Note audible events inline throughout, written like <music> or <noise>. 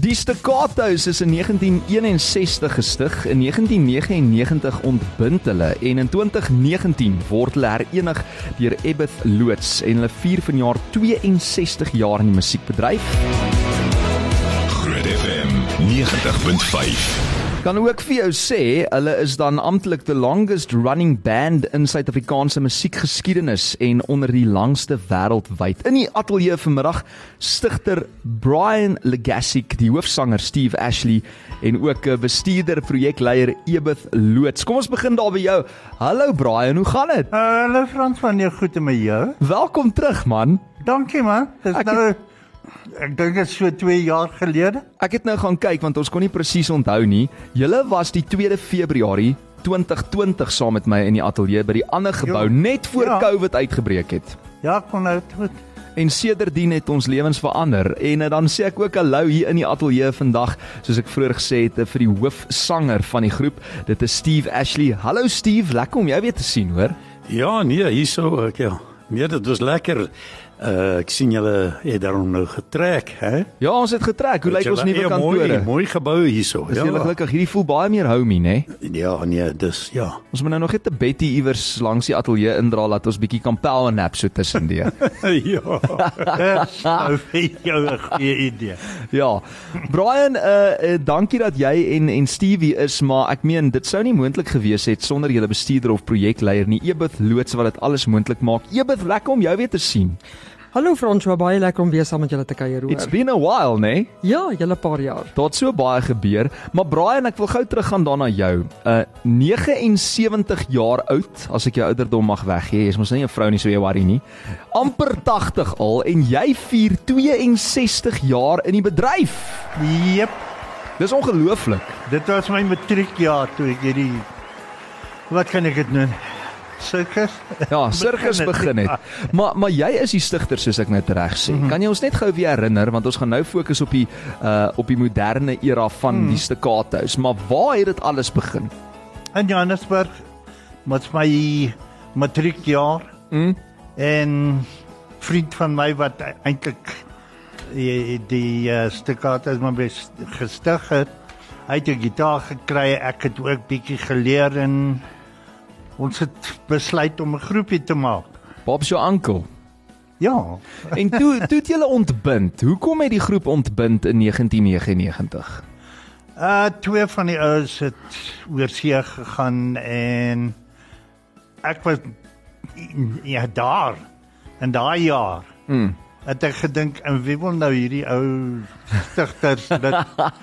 Die Staccato's is in 1961 gestig, in 1999 ontbind hulle en in 2019 word hulle herenig deur Ebbeth Loots en hulle vier vanjaar 62 jaar in die musiekbedryf. Groot FM 90.5. Kan ook vir jou sê, hulle is dan amptelik the longest running band in Suid-Afrikaanse musiekgeskiedenis en onder die langste wêreldwyd. In die ateljee vanmiddag stigter Brian Legassick, die hoofsanger Steve Ashley en ook 'n bestuurder projekleier Ebeth Loots. Kom ons begin daar by jou. Hallo Brian, hoe gaan dit? Uh, hallo Frans van jou goed met jou. Welkom terug man. Dankie man. Dis Ek nou ek dink dit is so 2 jaar gelede. Ek het nou gaan kyk want ons kon nie presies onthou nie. Julle was die 2de Februarie 2020 saam met my in die ateljee by die ander gebou Jo. net voor Ja. COVID uitgebreek het. Ja, kon nou goed. En sedertdien het ons lewens verander en eh, dan sê ek ook hallo hier in die ateljee vandag soos ek vroeër gesê het eh, vir die hoofsanger van die groep. Dit is Steve Ashley. Hallo Steve, lekker om jou weer te sien, hoor. Ja, nee, hierso ek ja. Nee, dit was lekker. Uh ek sien julle het daarom nou getrek, hè? Ja, ons het getrek. Hoe lyk ons nuwe kantore? Mooi, mooi gebou hierso. Is julle gelukkig hierdie voel baie meer homey, né? Ja, nee, dis ja. Ons moet nou nog net 'n Betty iewers langs die ateljee indra laat ons bietjie kan power nap so tussendeur. <laughs> ja. <laughs> Nou vir jou 'n goeie idee. Ja. Brian, uh, uh dankie dat jy en en Stevie is, maar ek meen dit sou nie moontlik gewees het sonder julle bestuurder of projekleier nie. Ebeth Loots wat dit alles moontlik maak. Ebeth, lekker om jou weer te sien. Hallo François, baie lekker om weer saam met julle te kuier It's hoor. been a while, né? Ja, julle paar jaar. Het so baie gebeur, maar Brian, ek wil gou teruggaan daarna jou. Uh 79 jaar oud, as ek jou ouderdom mag weggee. Jy's mos nie 'n vrou nie, so jy worry nie. amper 80 al en jy vier 62 jaar in die bedryf. Jep, Dis ongelooflik. dit was my matriekjaar toe ek hierdie Wat kan ek dit noem? Sirkus? Ja, <laughs> sirkus Begin het, het. Maar maar jy is die stigter soos ek net reg sê. Kan jy ons net gou weer herinner want ons gaan nou fokus op die uh op die moderne era van die staccato's. Maar waar het dit alles begin? In Johannesburg met my matriekjaar Mm. en vriend van my wat eintlik die die uh, staccato maar gestig het. Hy het 'n gitaar gekry, ek het ook bietjie geleer en ons het besluit om 'n groepie te maak. Bob's jou oom. Ja, En toe toe het julle ontbind. Hoekom het die groep ontbind in 1999? uh twee van die ouens het oor see gegaan en ek was ja daar in daai jaar. Mm. Het ek gedink en wie wil nou hierdie ou stigters dit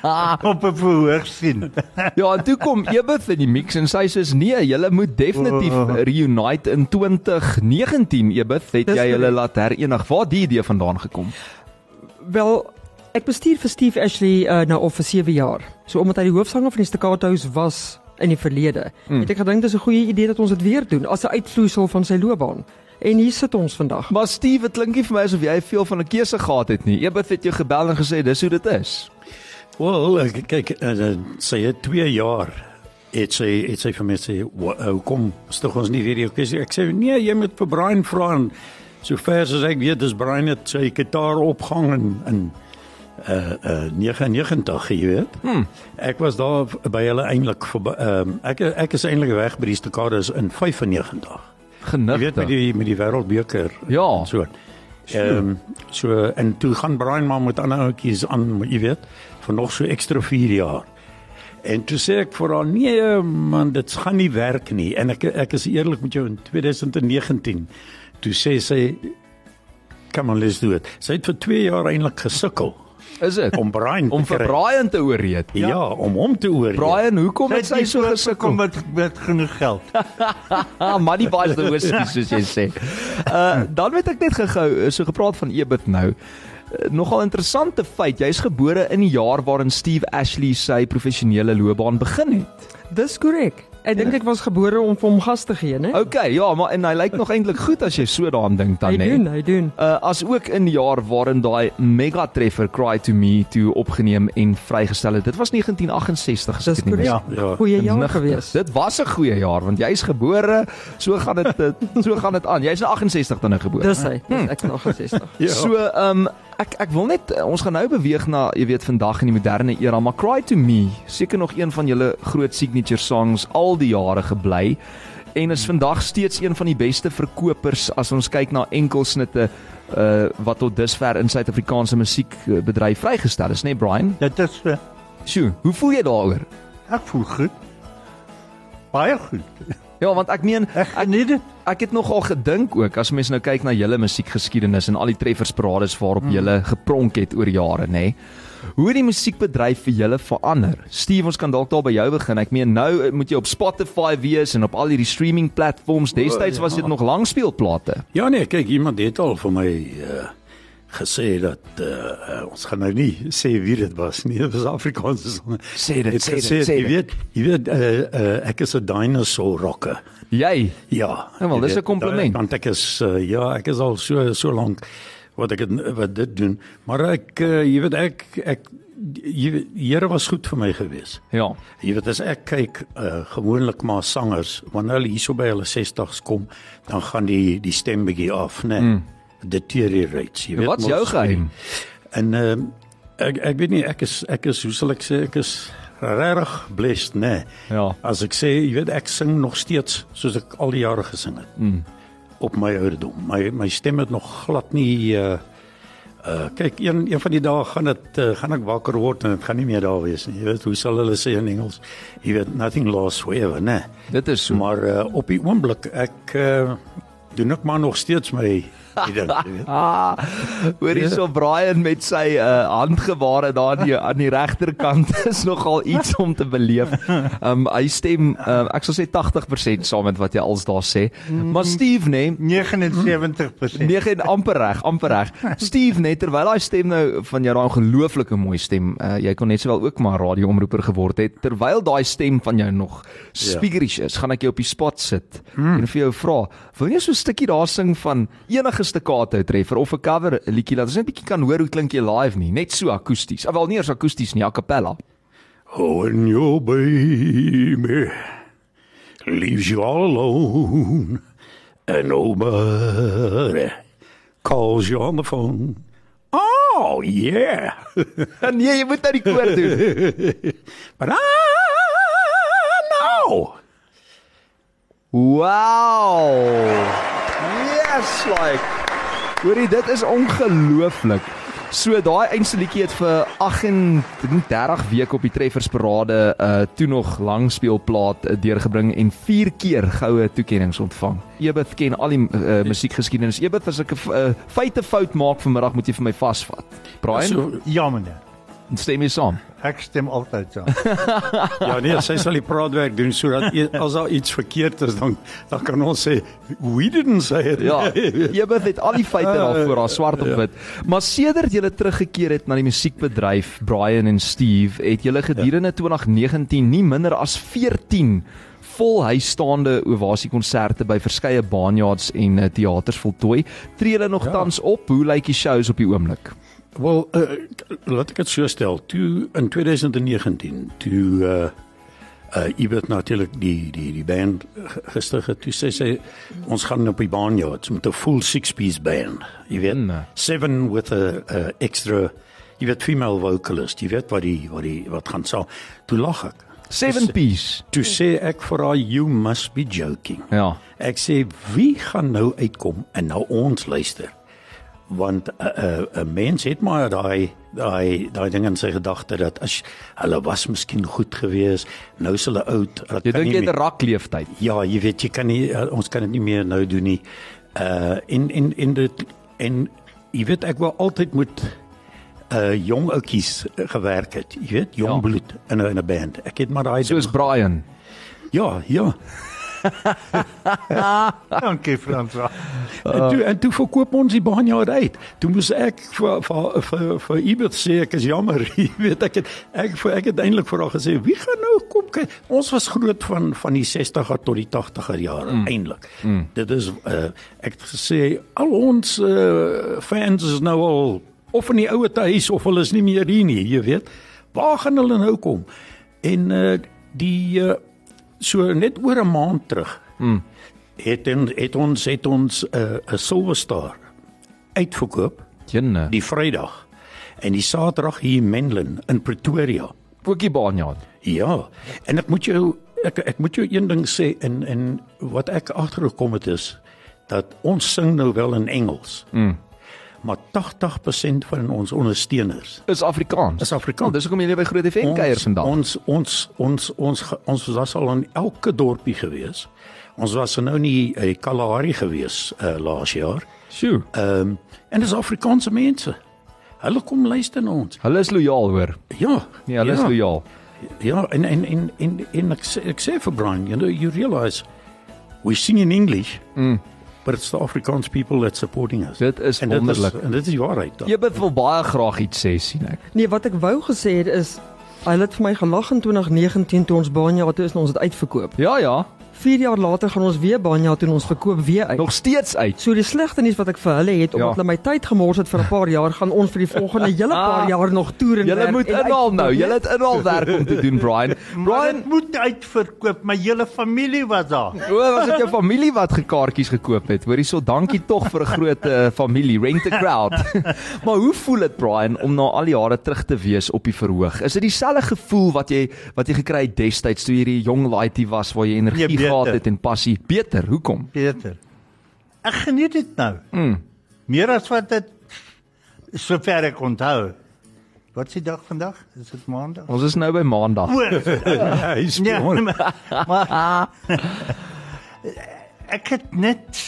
<laughs> op 'n verhoog sien? Ja, en toe kom Ebeth in die mix en sy sê nee, julle moet definitief reunite in 2019 Ebeth, het Dis jy korrek. laat herenig. Waar die idee vandaan gekom? Wel, ek bestuur vir Steve Ashley uh, nou al vir 7 jaar. So omdat hy die hoofsanger van die Staccato's was in die verlede, Mm. mm. het ek gedink dis 'n goeie idee dat ons dit weer doen as 'n uitvloeisel van sy loopbaan. En hier sit ons vandag. Maar Steve, dit klink nie vir my asof jy veel van 'n keuse gehad het nie. Ebeth het jou gebel en gesê dis hoe dit is. Wel, ek- kyk, uh, sy het 2 jaar het sy het sy vir my sê, "Wa- "Hoe kom stig ons nie weer die kwessie?" Ek sê, "Nee, jy moet vir Brian vra." en Sover as ek weet, dis Brian het sy gitaar opgehang in in uh uh 99, jy weet. Hmm. Ek was daar by hulle eintlik ehm um, ek ek is eintlik weg by die Staccatos in 95. Jy weet met die met die wêreldbeker Ja. en so. Ehm um, so en toe gaan Brian maar met ander ouetjies aan, jy weet, vir nog so ekstra 4 jaar. En toe sê ek vir haar nee man, dit gaan nie werk nie. En ek ek is eerlik met jou in 2019 toe sê sy kom on let's do it. Sy het vir 2 jaar eintlik gesukkel Is dit om Brian om te vir kry. Brian te oorreed? Ja, ja, om hom te oor. Brian, hoekom het sy so gesukkel? kom met met genoeg geld. Money buys the whiskey soos jy sê. <laughs> Uh dan weet ek net gehou uh, so gepraat van Ebeth nou. Uh, Nogal interessante feit, jy's gebore in die jaar waarin Steve Ashley sy professionele loopbaan begin het. Dis korrek. Ek dink ek was gebore om vir hom gas te gee, né? Okay, ja, maar en hy lyk nog eintlik goed as jy so daaraan dink dan Hy net. doen, hy doen. Uh as ook in die jaar waarin daai mega treffer Cry to Me toe opgeneem en vrygestel het. Dit was 1968 as Dis ek dit nie mis. Ja, ja. Goeie jaar Nigtig. gewees. Dit was 'n goeie jaar want jy's gebore, so gaan dit dit- so gaan dit aan. Jy's in 68 dan nou gebore. Dis hy. Dis ek nog 60. Ja. So, ehm um, Ek ek wil net uh, ons gaan nou beweeg na jy weet vandag in die moderne era, maar Cry to Me, seker nog een van julle groot signature songs al die jare gebly en is vandag steeds een van die beste verkopers as ons kyk na enkelsnitte uh wat tot dusver in Suid-Afrikaanse musiekbedryf vrygestel is, né, nee, Brian? Dit is uh, Sjoe, hoe voel jy daaroor? ek voel goed. Baie goed. Ja, want ek meen Ek geniet dit. ek het nogal gedink ook as mense nou kyk na julle musiekgeskiedenis en al die treffersparades waarop mm. julle gepronk het oor jare, nê. Hoe het die musiekbedryf vir julle verander? Steve, ons kan dalk daar by jou begin. Ek meen nou eh, moet jy op Spotify wees en op al hierdie streaming platforms. Destyds was dit nog langspeelplate. Ja nee, kyk, iemand het al vir my uh gesê dat uh ons gaan nou nie sê wie dit was nie. <laughs> Dit was Afrikaanse sang. Sê dit, Het sê dit, gesê, sê Jy dit. weet, jy weet uh, uh ek is 'n dinosaur rocker. Jy. Ja. Wel, jy dis 'n kompliment. Want ek is uh, ja, ek is al so so lank wat ek het, wat dit doen. Maar ek uh, jy weet ek ek die Here was goed vir my gewees. Ja. Jy weet as ek kyk uh, gewoonlik maar sangers wanneer hulle hierso by hulle 60's kom, dan gaan die die stem bietjie af, né? Nee. Mm. Deteriorates, jy weet. Wat's jou geheim? En ehm uh, ek ek weet nie ek is ek is hoe sal ek sê ek is regtig blessed, né? Nee. Ja. As ek sê, jy weet ek sing nog steeds soos ek al die jare gesing het. Mm. Op my ouderdom. My my stem het nog glad nie uh uh kyk een een van die dae gaan dit uh, gaan ek wakker word en dit gaan nie meer daar wees nie. Jy weet hoe sal hulle sê in Engels? Jy weet nothing lasts forever, né? Dit is so. Maar uh, op die oomblik ek uh doen ek maar nog steeds my die <laughs> ding, jy weet. <laughs> Ah, hoor hierso Brian met sy uh, handgeware daar aan die, aan die regterkant <laughs> is nogal iets om te beleef. Um hy stem uh, ek sal sê 80% saam met wat jy als daar sê. Maar Steve nê, 79%. 9 en amper reg, amper reg. Steve net terwyl hy stem nou van jou daai ongelooflike mooi stem, uh, jy kon net sowel ook maar radioomroeper geword het. Terwyl daai stem van jou nog speakerish is, gaan ek jou op die spot sit en vir jou vra, wil jy so 'n stukkie daar sing van enige staccato treffer of 'n cover liedjie laat ons net 'n bietjie kan hoor hoe klink jy live nie, net so akoesties. Of wel nie eers akoesties nie, a cappella. Oh, when your baby leaves you all alone and nobody calls you on the phone. Oh, yeah. nee, jy moet nou die koor doen. <laughs> but I know. Wow. Yes, like. Hoorie, dit is ongelooflik. So daai einste liedjie het vir 38 weke op die treffersparade uh toe nog langspeelplaat uh, deurgebring en 4 keer goue toekenninge ontvang. Ebeth ken al die uh, musiekgeskiedenis. Ebeth as ek 'n uh, feite fout maak vanmiddag moet jy vir my vasvat. Brian, So, Ja meneer. Stem jy saam? Ek stem altyd saam. <laughs> ja nee, sy sal die praatwerk doen sodat e- as daar iets verkeerd is dan dan kan ons sê we didn't say it. Ja, <laughs> Ebeth het al die feite daarvoor daar swart op wit. Maar sedert jy teruggekeer het na die musiekbedryf, Brian en Steve, het julle gedurende 2019 nie minder as 14 volhuisstaande ovasiekonserte by verskeie baanjaards en uh, teaters voltooi. Tree julle nog ja. tans op? Hoe lyk die shows op die oomblik? Wel, uh, laat ek dit so stel. Toe in 2019, toe uh uh Ibet natuurlik die die die band g- gestig het. Toe sê sy ons gaan op die baan ja, met 'n full six piece band. Jy weet, Mm. seven with a, a extra jy weet female vocalist. Jy weet wat die wat die wat gaan sal. Toe lag ek. Seven piece. Toe sê ek vir haar you must be joking. Ja. Ek sê wie gaan nou uitkom en nou ons luister? Want 'n uh, 'n uh, mens het maar daai daai daai ding in sy gedagte dat as hulle was miskien goed gewees, nou is hulle oud. Hulle Jy dink jy het 'n meer- rakleeftyd. Ja, jy weet jy kan nie uh, ons kan dit nie meer nou doen nie. Uh in in in dit en jy weet ek wou altyd met uh jong ouetjies gewerk het. Jy weet, jong Ja. ja. bloed in 'n in 'n band. Ek het maar daai Soos Brian. Ja, ja. <laughs> Dankie Franswa. En toe en toe verkoop ons die baanjaar uit. Toe moes ek vir vir vir, vir Ibert sê ek is jammer. <laughs> Jy weet ek het ek vir ek het eintlik vir haar gesê wie gaan nou kom kyk. Ons was groot van van die 60er tot die 80er jare mm. eintlik. Mm. Dit is uh, ek het gesê al ons uh, fans is nou al of in die ouer huis of hulle is nie meer hier nie, jy weet. Waar gaan hulle nou kom? En uh, die uh, so net oor 'n maand terug. Mm het en het ons het ons 'n uh, 'n Silver Star uitverkoop Jenne. die Vrydag en die Saterdag hier in Menlyn in Pretoria. Ookie Baanjaard. Ja, en ek moet jou ek ek moet jou een ding sê en en wat ek agtergekom het is dat ons sing nou wel in Engels. Mm. Maar 80% van ons ondersteuners Is Afrikaans. is Afrikaans. dis hoekom jy by Groot FM kuier vandag. Ons ons ons ons ge- ons was al in elke dorpie gewees. Ons was nou nie in Kalahari gewees uh, laas jaar. Sjoe. Ehm um, en dis Afrikaanse mense. Hulle kom luister na ons. Hulle is lojaal hoor. Ja. Nee, hulle is ja. lojaal. Ja, en en en en, en ek, sê, ek sê vir Brian, you know, you realize we sing in English. Mm. But it's the Afrikaans people that's supporting us. Dit is en dit is wonderlik. en dit is die waarheid. Jy wil baie graag iets sê sien ek. Nee, wat ek wou gesê het is hy het vir my gelag in 2019 toe ons Banja toe is en ons het uitverkoop. Ja ja, 4 jaar later gaan ons weer Banja toe en ons verkoop weer uit. nog steeds uit. So die slegte nuus wat ek vir hulle het omdat Ja. hulle my tyd gemors het vir 'n paar jaar, gaan ons vir die volgende <laughs> hele paar jaar nog toer en Julle werk moet en inhaal nou. Julle het inhaalwerk om te doen, <laughs> Brian. Maar Brian, dit moet uitverkoop. My hele familie was daar. o, was dit jou familie wat gekaartjies gekoop het? Hoorie so, dankie tog vir 'n groot uh, familie, rent a crowd. <laughs> maar hoe voel dit, Brian, om na al die jare terug te wees op die verhoog? Is dit dieselfde gevoel wat jy wat jy gekry het destyds toe jy die jong laaitie was waar jy energie Nee. Gehad het en passie? Beter, hoekom? Peter. Ek geniet dit nou. Mm. Meer as wat dit sover ek onthou. Wat is die dag vandag? Is dit maandag? Ons is nou by Maandag. O, <laughs> hy speel. ja, maar, maar <laughs> ek het net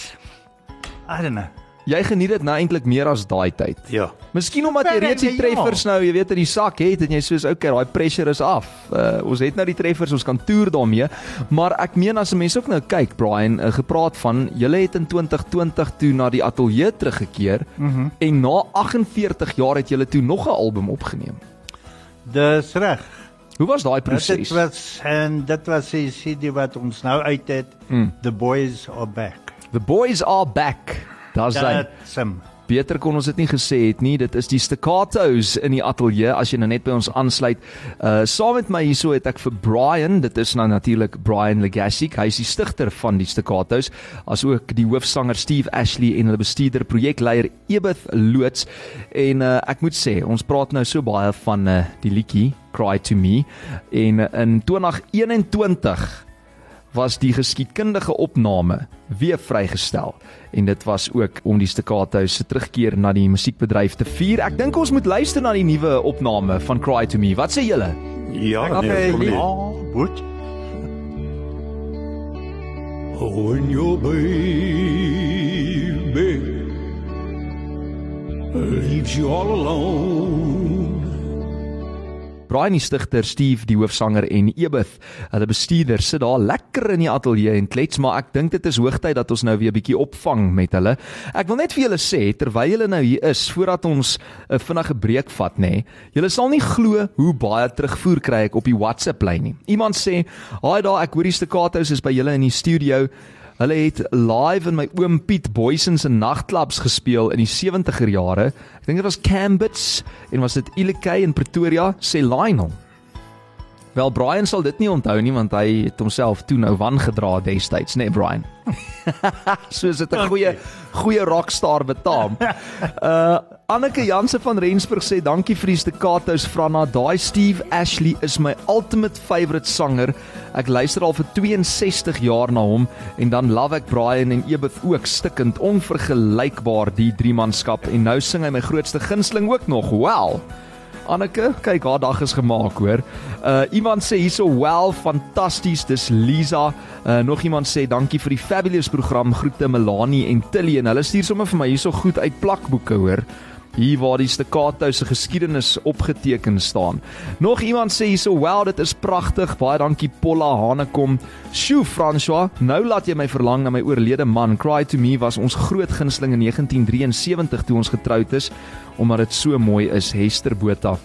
I don't know. Jy geniet dit nou eintlik meer as daai tyd. Ja. Miskien omdat jy reeds die ja. treffers nou, jy weet in die sak het en jy soos okay, daai pressure is af. Uh, ons het nou die treffers, ons kan toer daarmee. Maar ek meen as 'n mens ook nou kyk, Brian, uh, gepraat van julle het in 2020 toe na die ateljee teruggekeer mm -hmm. en na 48 jaar het julle toe nog 'n album opgeneem. Dis reg. Hoe was daai Dit proses? was en dit was die CD wat ons nou uit het. Mm. The boys are back. The boys are back. Daar's hy. Him. Beter kon ons dit nie gesê het nie. Dit is die staccatos in die ateljee as jy nou net by ons aansluit. Uh saam met my hierso het ek vir Brian, dit is nou natuurlik Brian Legacy. Hy is die stigter van die staccatos, asook die hoofsanger Steve Ashley en hulle bestuurder projekleier Ebeth Loots. En uh ek moet sê, ons praat nou so baie van uh die liedjie Cry to Me en uh, in 2021 was die geskiedkundige opname weer vrygestel en dit was ook om die staccato se terugkeer na die musiekbedryf te vier. Ek dink ons moet luister na die nuwe opname van Cry to Me. Wat sê julle? Ja, nee, kom nie. Oh, goed. When your baby leaves you all alone. Brian die stigter, Steve die hoofsanger en Ebeth, hulle bestuurder sit daar lekker in die ateljee en klets, maar ek dink dit is hoogtyd dat ons nou weer 'n bietjie opvang met hulle. Ek wil net vir julle sê terwyl julle nou hier is, voordat ons 'n vinnige breek vat, nê. Nee, julle sal nie glo hoe baie terugvoer kry ek op die WhatsApp lyn nie. Iemand sê, "Haai daar, ek hoor die staccatos is by julle in die studio." Hulle het live in my oom Piet Boysen se nagklubs gespeel in die 70er jare. Ek dink dit was Cambits en was dit Ilekay in Pretoria, sê Lionel. Wel Brian sal dit nie onthou nie want hy het homself toe nou wan gedra destyds, né nee, Brian? <laughs> Soos dit 'n goeie goeie rockstar betaam. <laughs> Uh Anneke Janse van Rensburg sê dankie vir die staccatos Franna. Daai Steve Ashley is my ultimate favourite sanger. Ek luister al vir 62 jaar na hom en dan love ek Brian en Ebeth ook stikkend onvergelykbaar die drie manskap en nou sing hy my grootste gunsteling ook nog. Wow. Anneke, kyk haar dag is gemaak hoor. Uh iemand sê hierso wel fantasties, dis Lisa. Uh nog iemand sê dankie vir die fabulous program. Groete Melanie en Tilly en hulle stuur sommer vir my hierso goed uit plakboeke hoor. Hier waar die staccato se geskiedenis opgeteken staan. Nog iemand sê hierso, "Wow, dit is pragtig. Baie dankie Polla Hanekom." Sjoe, François, nou laat jy my verlang na my oorlede man. Cry to Me was ons groot gunsteling in 1973 toe ons getroud is, omdat dit so mooi is, Hester Botha.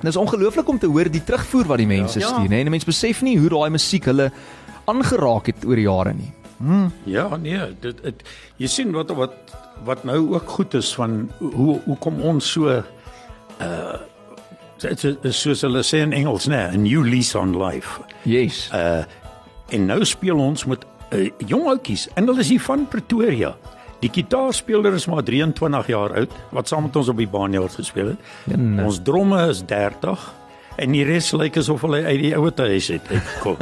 Dit is ongelooflik om te hoor die terugvoer wat die mense ja. Stuur, hè. Mense besef nie hoe daai musiek hulle aangeraak het oor die jare nie. Ja, nee, dit dit jy sien wat wat wat nou ook goed is van hoe hoe kom ons so uh dit is soos hulle sê in Engels, né, a new lease on life. Yes. Uh en nou speel ons met uh, jong ouetjies en hulle is hier van Pretoria. Die gitaarspeler is maar 23 jaar oud wat saam met ons op die baanjaar gespeel het. Ja, nee. Ons dromme is 30 en die res lyk asof hulle uit die ouer huis het uitgekom.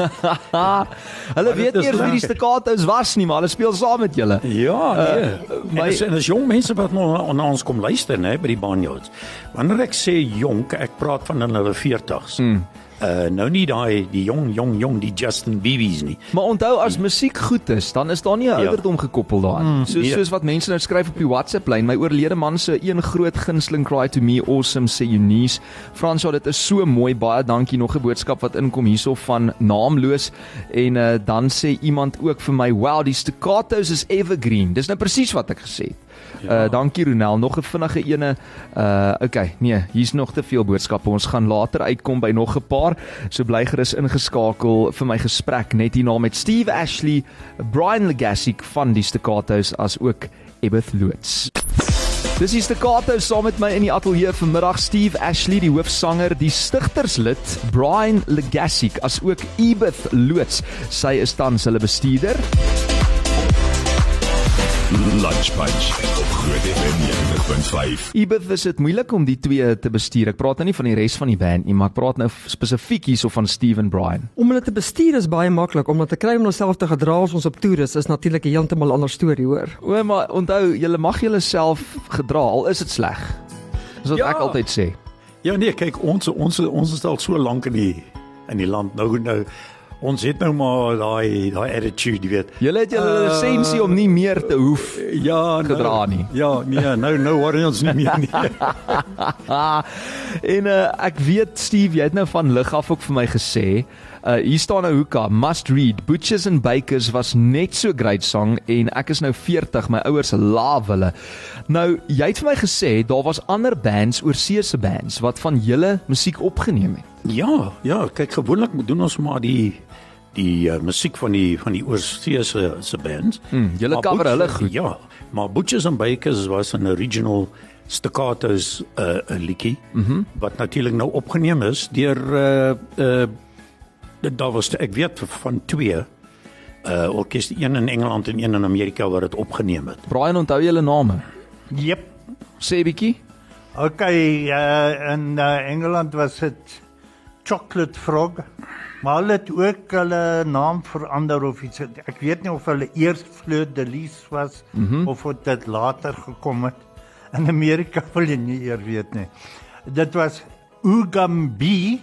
<laughs> Hulle weet is nie eers wie die. Staccatos was nie, maar hulle speel saam met julle. Ja, nee. Uh, my- en dis en dis jong mense wat nou na ons kom luister, né, by die baanjaars. Wanneer ek sê jonk, ek praat van in hulle 40s. Mm. Uh nou nie daai die jong jong jong die Justin Bieber's nie. Maar onthou as musiek goed is, dan is daar nie 'n Ja. ouderdom gekoppel daaraan. Soos nee. soos wat mense nou skryf op die WhatsApp lyn, my oorlede man se een groot gunsteling cry to me awesome sê Eunice. Fransja, dit is so mooi. Baie dankie nog 'n boodskap wat inkom hierso van naamloos en uh, dan sê iemand ook vir my, "Wow, die staccatos is evergreen." Dis nou presies wat ek gesê het. Ja. Uh dankie Ronel, nog 'n vinnige ene. Uh okay, nee, hier's nog te veel boodskappe. Ons gaan later uitkom by nog 'n paar. So bly gerus ingeskakel vir my gesprek net hierna met Steve Ashley, Brian Legassick van die Staccatos as ook Ebeth Loots. Dis die Staccato saam met my in die ateljee vanmiddag Steve Ashley die hoofsanger, die stigterslid Brian Legassick as ook Ebeth Loots. Sy is tans hulle bestuurder. Lunch Punch op Groot FM 90.5. Ebeth, is dit moeilik om die twee te bestuur? Ek praat nou nie van die res van die band nie, maar ek praat nou spesifiek hierso van Steve en Brian. Om hulle te bestuur is baie maklik, om hulle te kry om hulself te gedra as ons op toer is, is natuurlik 'n heeltemal ander storie, hoor. O, maar onthou, julle mag julleself gedra al is dit sleg. Dis wat Ja. ek altyd sê. Ja nee, kyk ons ons ons is al so lank in die in die land nou nou ons het nou maar daai daai attitude, jy weet. Julle het julle Uh, lisensie om nie meer te hoef. Ja, gedra nou, nie. Ja, nee, nou nou worry ons nie meer nie. <laughs> En uh, ek weet Steve, jy het nou van lig af ook vir my gesê. Uh hier staan 'n hoeka, must read. Butchers and Bakers was net so great song en ek is nou 40, my ouers love hulle. Nou, jy het vir my gesê daar was ander bands, oorseese bands wat van julle musiek opgeneem het. Ja, ja, kyk gewoonlik doen ons maar die die uh, musiek van die van die oorsee se se bands. Hmm, julle cover hulle Butchers- goed. Ja, maar Butchers and Bakers was 'n original staccatos uh, 'n liedjie mm -hmm. wat natuurlik nou opgeneem is deur uh uh dit daar was ek weet van twee uh orkeste een in Engeland en een in Amerika wat dit opgeneem het. Brian, onthou julle name? Jep. Sê bietjie. Okay, uh, in uh, Engeland was dit Chocolate Frog. Maar hulle het ook hulle naam verander of iets. Ek weet nie of hulle eers Fleur de Lis was mm -hmm. of of dit later gekom het. In Amerika <laughs> wil jy nie eer weet nie. Dit was Ugambi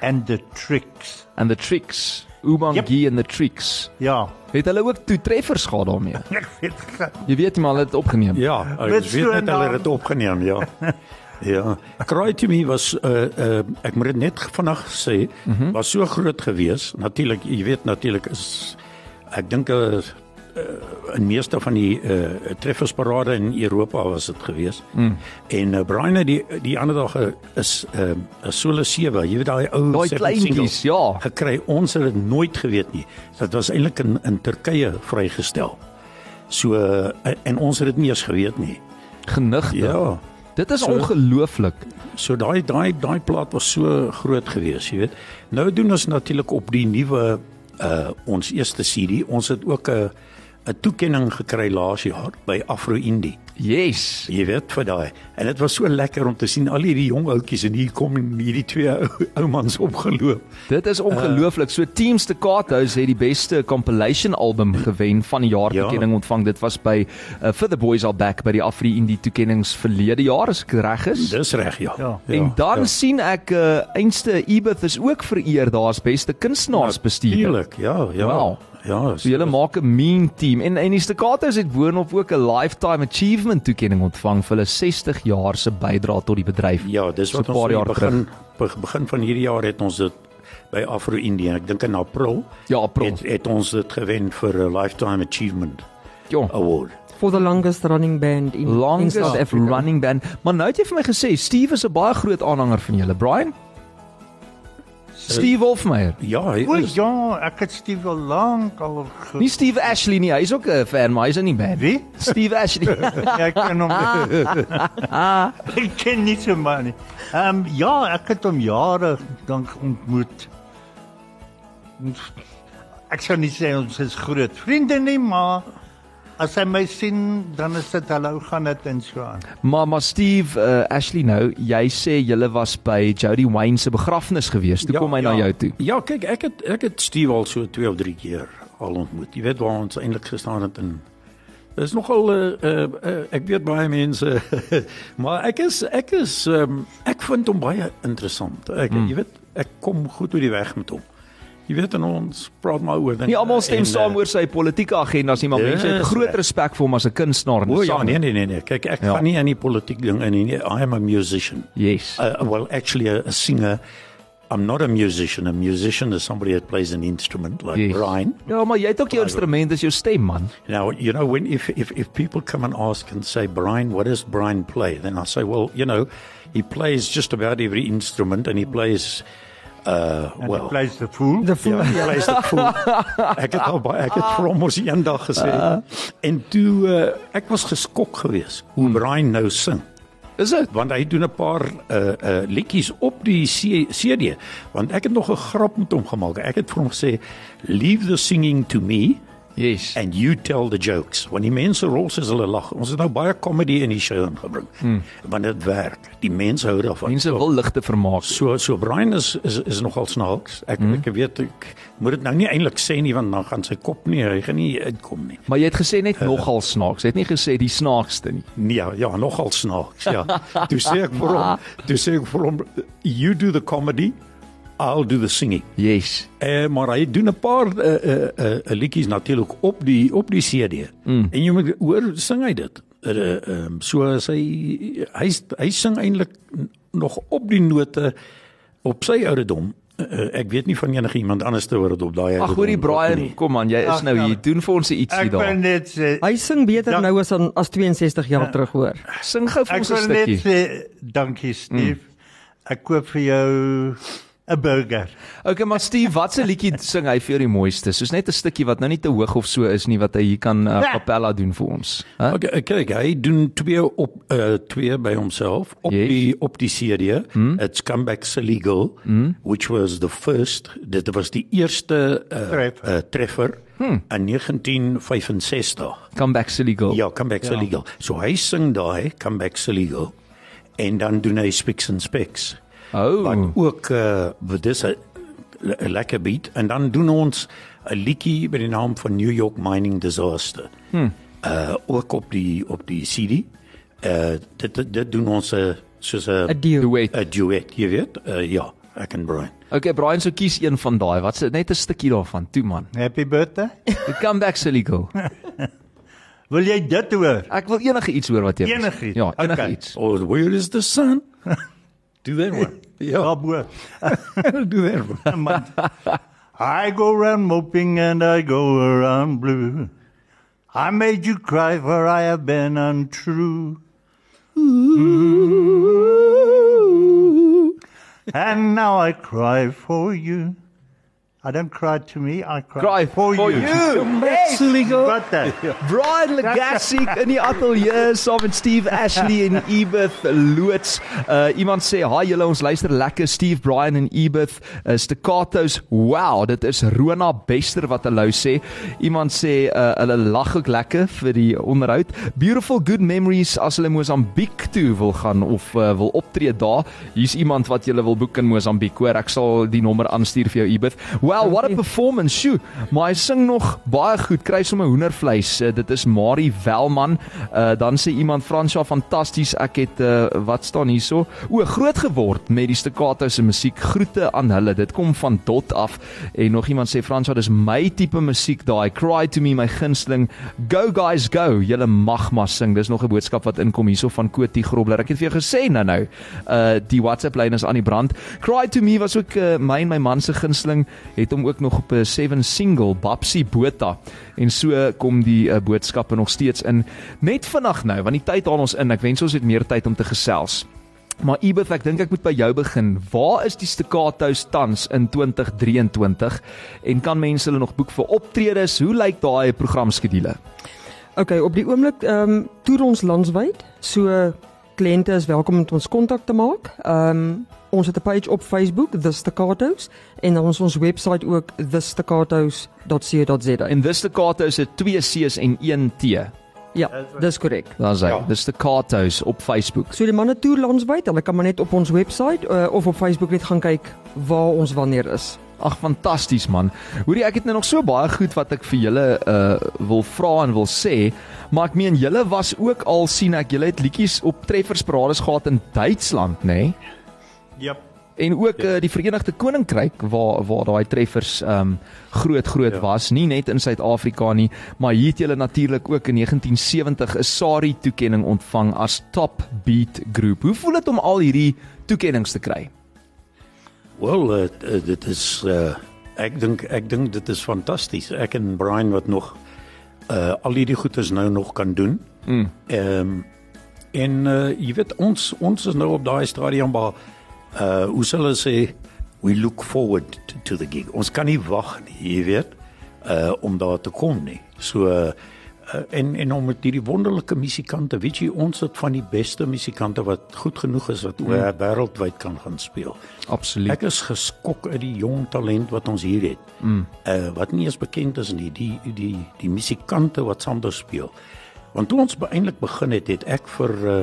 and the Tricks. And the Tricks. Ubangi yep. and the Tricks. Ja. Het hulle ook toetreffers gehad daarmee? <laughs> Ek weet Jy weet maar hulle het opgeneem. Ja, ek weet net hulle het dit opgeneem, ja. <laughs> ja. Cry to me was uh uh ek moet dit net vinnig sê, mm -hmm. was so groot gewees. Natuurlik, jy weet natuurlik is ek dink 'n uh, uh, in meeste van die uh treffersparade in Europa was dit gewees. Mm. En uh, Brian het die die ander dag is 'n uh, solo 7, jy weet daai ou Daai kleintjies, ja. gekry. Ons het dit nooit geweet nie. Dit was eintlik in in Turkye vrygestel. So uh, en ons het dit nie eens geweet nie. Genigtig. Ja. Dit is So- ongelooflik. So daai daai daai plaat was so groot geweest, jy weet. Nou doen ons natuurlik op die nuwe uh ons eerste CD. Ons het ook 'n 'n toekenning gekry laas jaar by Afro Indie. Yes. Jy weet vir daai. En dit was so lekker om te sien al hierdie jong ouetjies en hier kom hierdie twee ou, ou mans opgeloop. Dit is ongelooflik. So Team Staccatos het die beste compilation album gewen van die jaar Ja. toekenning ontvang. Dit was by uh, For the Boys Are Back by die Afri Indie toekennings verlede jaar as ek reg is. Dis reg, ja. Ja. en dan ja. sien ek uh, einste Ebeth is ook vereer daar as beste kunstenaarsbestuurder. Tuurlik, ja, ja. Wow. Ja, So julle maak 'n mean team en en die Staccatos het boonop ook 'n lifetime achievement toekenning ontvang vir hulle 60 jaar se bydrae tot die bedryf. Ja, dis So wat 'n ons in jaar die begin be- begin van hierdie jaar het ons dit by Afro Indie. Ek dink in April Ja, April. het, het ons dit gewen vir 'n lifetime achievement Ja. award. For the longest running band in, in longest South Africa. running band. Maar nou het jy vir my gesê Steve is 'n baie groot aanhanger van julle, Brian. Steve Wolfmeyer. Ja, hy O is ja, ek het Steve al lank al ge... Nie Steve Ashley nie, hy's ook 'n fan, maar hy's in die band. Wie? Steve Ashley. <laughs> Ja, ek ken hom. <laughs> ek ken nie so man nie. Ehm um, ja, ek het hom jare lank ontmoet. Ek sou nie sê ons is groot vriende nie, maar as hy my sien, dan is dit hallo gaan dit en so aan. Maar maar Steve uh, Ashley nou, jy sê julle was by Jody Wayne se begrafnis gewees. Toe kom hy na jou toe. Ja, kyk, ek het ek het Steve al so 2 of 3 keer al ontmoet. Jy weet waar ons eintlik gestaan het in Dis nogal uh, uh, uh, ek weet baie mense <laughs> maar ek is ek is um, ek vind hom baie interessant. Ek mm. jy weet ek kom goed oor die weg met hom. Jy weet en ons praat maar oor dinge. Nie almal stem en, saam uh, oor sy politieke agendas nie, maar Yes, mense het groot ek- respek vir hom as 'n kunstenaar en O ja, sanger. nee nee nee nee. Kyk, ek Ja. ja. gaan nie aan die politiek ding in nie. I am a musician. Yes. Uh, well, actually a, a singer. I'm not a musician. A musician is somebody that plays an instrument like Yes. Brian. Ja, maar jy het ook jou instrument, dis jou stem man. Now, you know, when if, if if people come and ask and say, Brian, what does Brian play? Then I say, well, you know, he plays just about every instrument, and he plays, uh, En well, plays the fool. The fool. Ja, plays the fool. <laughs> ek het al baie ek het vir hom ons eendag gesê. En toe uh, ek was geskok geweest hoe Brian nou sing. Is dit? Want hy doen 'n paar uh uh liedjies op die C- CD. Want ek het nog 'n grap met hom gemaak. Ek het vir hom gesê, "Leave the singing to me." Yes. and you tell the jokes. Want die mense rol soos hulle lag. Ons het nou baie comedy in die show ingebring. Hmm. Want dit werk. Die mense hou daarvan. Mense wil ligte vermaak. so so Brian is is is nogal snaaks. Ek hmm. ek weet ek moet dit nou nie eintlik sê nie want dan gaan sy kop nie, hy gaan nie uitkom nie. Maar jy het gesê net nogal snaaks. Jy het nie gesê die snaakste nie. Nee, ja, ja, nogal snaaks, ja. <laughs> Toe sê ek vir hom, toe sê ek vir hom you do the comedy, I'll do the singing. Yes. Eh maar hy doen 'n paar eh uh, uh, uh, liedjies natuurlik op die op die CD. Mm. En jy moet hoor sing hy dit. Eh uh, um, so as hy hy hy sing eintlik nog op die note op sy ouderdom. Uh, ek weet nie van enige iemand anders te hoor dit op daai Ag hoorie Brian, kom aan, jy is Ag, nou ja. hier. Doen vir ons ietsie Ek wil daar. net sê Hy sing beter Ja. nou as aan as 62 jaar Ja. terug hoor. Sing gou vir ek ons 'n wil net stukkie. sê dankie Steve. Mm. Ek koop vir jou 'n burger. Okay, maar Steve, watse liedjie sing hy vir jou die mooiste? Soos net 'n stukkie wat nou nie te hoog of so is nie wat hy hier kan uh, Ja. cappella doen vir ons. Hæ? Okay, kyk, hy doen twee op uh, twee by homself op Yes. die op die CD. Mm. It's Come Back Illegal, mm. which was the first dit was die eerste uh, Treffer. uh, treffer hmm. in 1965. Come back silly girl. Ja, Come Back Illegal. So hy sing daai Come Back Illegal en dan doen hy Speaks and Specs. Oh. Wat ook uh dis 'n lekker beat en dan doen ons 'n liedjie by die naam van New York Mining Disaster. Hmm. Uh ook op die op die CD. Uh dit dit, dit doen ons 'n soos 'n 'n. Duet. 'n duet, jy weet. Uh ja, ek en Brian. Okay, Brian, so kies een van daai. Wat's net 'n stukkie daarvan. Toe man. Happy birthday. <laughs> Come back silly girl. <laughs> Wil jy dit hoor? Ek wil enige iets hoor wat jy Enigiets? Ja, enige Okay. iets. Oh, where is the sun? <laughs> do that one. <laughs> Ja, Daarbo. <laughs> do that one. <laughs> Man. I go around moping and I go around blue. I made you cry for I have been untrue. Ooh. And now I cry for you. I don't cry to me, I cry, Cry for, for you. you. Silly girl. Wat dan? Brian Legacy in die ateljee saam met Steve Ashley en <laughs> Edith Loots. Uh iemand sê, "Haai julle, ons luister lekker Steve, Brian en Edith. Uh, staccatos. Wow, dit is Rona Bester wat hulle sê. Iemand sê uh, hulle lag ook lekker vir die onderhoud. Beautiful good memories as hulle Mosambiek toe wil gaan of uh, wil optree daar. Hier's iemand wat julle wil boek in Mosambiek. Hoor, ek sal die nommer aanstuur vir jou Edith. Well, what a performance. Sjoe, maar hy sing nog baie goed. Kry sommer hoendervleis. Uh, dit is Marie Welman. Uh, dan sê iemand Fransja fantasties. Ek het uh, wat staan hierso? O, groot geword met die staccato se musiek. Groete aan hulle. Dit kom van dot af. En nog iemand sê Fransja, dis my tipe musiek daai. Cry to me my gunsteling. Go guys go. Julle mag maar sing. Dis nog 'n boodskap wat inkom hierso van Kotie Grobler. Ek het vir jou gesê nou nou. Uh die WhatsApp lyn is aan die brand. Cry to me was ook uh, my en my man se gunsteling het hom ook nog op 'n 7 single Babsi Botha en so kom die uh, boodskappe nog steeds in net vinnig nou want die tyd haal ons in ek wens ons het meer tyd om te gesels Maar Ibeth, ek dink ek moet by jou begin. Waar is die Staccatos tans in 2023 en kan mense hulle nog boek vir optredes? Hoe lyk daai programskedule? Okay, op die oomblik ehm um, toer ons landwyd. So kliënte is welkom om ons kontak te maak. Ehm um, Ons het 'n page op Facebook, The Staccatos, en dan ons ons webwerf ook thestaccatos.co.za. En dis staccato is 'n 2 C's en 1 T. Ja, dis korrek. Daar's hy. Ja. Dis staccatos op Facebook. So die manne toer landwyd, hulle kan maar net op ons webwerf uh, of op Facebook net gaan kyk waar ons wanneer is. Ag fantasties man. Hoorie ek het nou nog so baie goed wat ek vir julle uh wil vra en wil sê, maar ek meen julle was ook al sien ek julle het liedjies op treffersparades gehad in Duitsland, nê? Nee? Jep. En ook uh, die Verenigde Koninkryk waar waar daai treffers um groot groot Ja. was, nie net in Suid-Afrika nie, maar hier het julle natuurlik ook in 1970 'n SARI toekenning ontvang as Top Beat Groep. Hoe voel dit om al hierdie toekennings te kry? Wel, uh, uh, dit is uh, ek dink ek dink dit is fantasties. Ek en Brian wat nog uh al hierdie goedes nou nog kan doen. Mm. Ehm en uh, jy weet ons ons is nou op daai stadium waar uh hoe sal hulle sê we look forward to, the gig. Ons kan nie wag nie, jy weet, uh om daar te kom nie. So uh, uh, en en om met hierdie wonderlike musikante, weet jy, ons het van die beste musikante wat goed genoeg is wat oor mm. wêreldwyd kan gaan speel. Absoluut. Ek is geskok uit die jong talent wat ons hier het. Mm. Uh wat nie eens bekend is nie, die die die musikante wat sander speel. Want toe ons eintlik begin het, het ek vir uh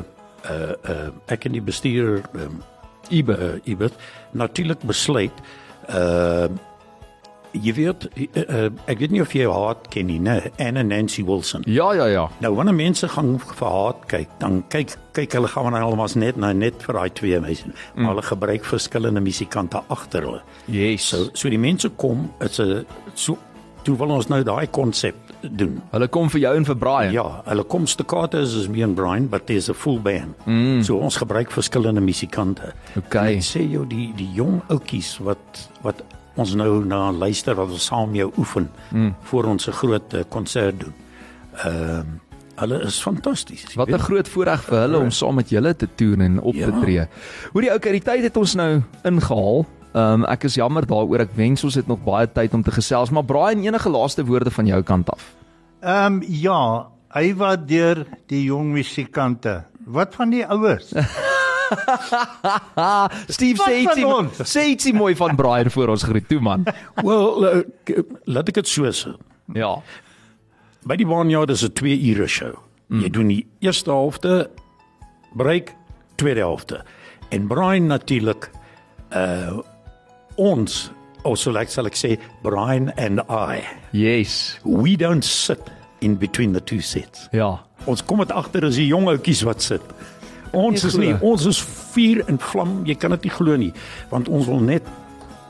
uh, uh ek en die bestuurder um, Ibe. uh Ibert natuurlik besluit uh jy weet uh, ek weet nie of jy haar ken nie, né? Anna Nancy Wilson. Ja ja ja. Nou wanneer mense gaan vir haar kyk, dan kyk kyk hulle gaan dan almal net nou net vir daai twee mense. Mm. Maar hulle gebruik verskillende musikante agter hulle. Yes. So so die mense kom, dit's 'n so toe wil ons nou daai konsep doen. Hulle kom vir jou en vir Brian. Ja, hulle kom staccato is me and Brian, but there's a full band. Mm. So ons gebruik verskillende musikante. Okay. En Ek sê jou die die jong ouetjies wat wat ons nou na luister wat ons saam jou oefen mm. voor ons 'n groot eh, konsert doen. Ehm um, hulle is fantasties. Wat 'n groot voorreg vir hulle om saam met julle te toer en op te Ja. tree. Hoorie okay, die tyd het ons nou ingehaal. Ehm um, ek is jammer daaroor. Ek wens ons het nog baie tyd om te gesels, maar Brian, enige laaste woorde van jou kant af? Ehm um, ja, hy waardeer die jong musikante. Wat van die ouers? <laughs> Steve sê ietsie ons? sê ietsie mooi van Brian voor ons groet toe man. <laughs> Wel, uh, k- laat ek dit so sê. Ja. By die Barnyard is 'n 2 ure show. Mm. Jy doen die eerste helfte break, tweede helfte. En Brian natuurlik uh ons also like sal ek sê Brian and I. Yes. We don't sit in between the two sets. Ja. Ons kom dit agter as die jong ouetjies wat sit. Ons is nie, ons is vuur en vlam. Jy kan dit nie glo nie, want ons wil net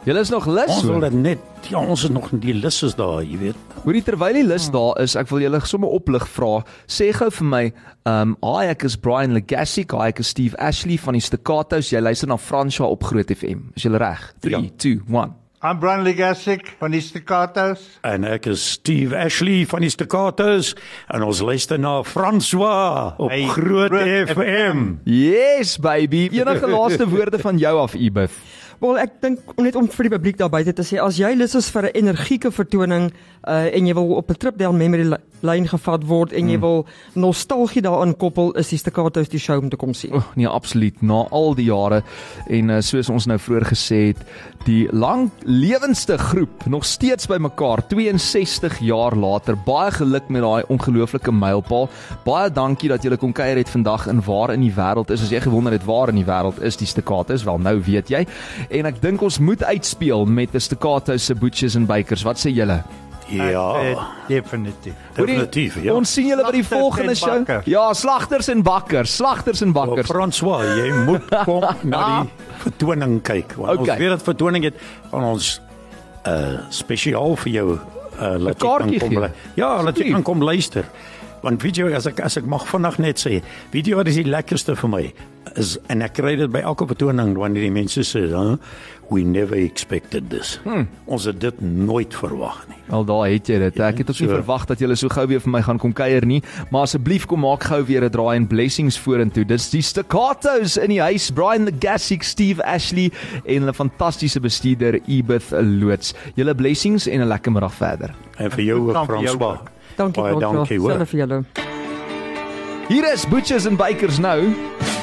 Julle is nog lus. ons wil dit net ja, ons is nog die lus is daar, jy weet. Hoorie terwyl die lus daar is, ek wil julle sommer oplig vra. Sê gou vir my, ehm, um, hi ek is Brian Legacy, hi ek is Steve Ashley van die Staccatos. Jy luister na Franswa op Groot FM. Is jy reg? 3 Ja. 2 1. I'm Brian Legasic van die Staccatos. En ek is Steve Ashley van die Staccatos en ons luister na François op Hey, Groot, Groot FM. Yes baby. Enige laaste woorde van jou af Ibeth? Wel ek dink net om vir die publiek daar buite te sê as jy lus is vir 'n energieke vertoning uh, en jy wil op 'n trip down memory lane gevat word en jy wil nostalgie daaraan koppel is die Staccatos die show om te kom sien. Oh, nee, absoluut. Na al die jare en uh, soos ons nou vroeër gesê het, die lang lewendste groep nog steeds bymekaar 62 jaar later. Baie geluk met daai ongelooflike mylpaal. Baie dankie dat julle kom kuier het vandag in waar in die wêreld is. As jy gewonder het waar in die wêreld is die Staccatos, wel nou weet jy. En ek dink ons moet uitspeel met die Staccatos se boetjies en bykers. Wat sê julle? Ja, Uh, definitief. definitief. Ja. Ons sien julle by die volgende en show. Ja, slagters en bakkers, slagters en Oh, bakkers. François, jy moet kom <laughs> na die vertoning kyk want Okay. ons weet dat vertoning het van ons uh spesiaal vir jou uh laat jy kom gee. Ja, laat jy kan kom luister. Want jy as ek as ek mag vinnig net sê, wat is die lekkerste vir my? Is en ek kry dit by elke vertoning wanneer die mense sê, huh, "We never expected this." Hmm. Ons het dit nooit verwag nie. Wel daar het jy dit. Ek het ook nie so. verwag dat julle so gou weer vir my gaan kom kuier nie, maar asseblief kom maak gou weer 'n draai en blessings vorentoe. Dis die Staccatos in die huis, Brian the Gassic, Steve Ashley en 'n fantastiese bestuurder Ebeth Loots. Julle blessings en 'n lekker middag verder. En vir jou ook ook. Dankie Baie François. dankie, hoor. Selfs vir julle. Hier is Butchers en Bakers nou.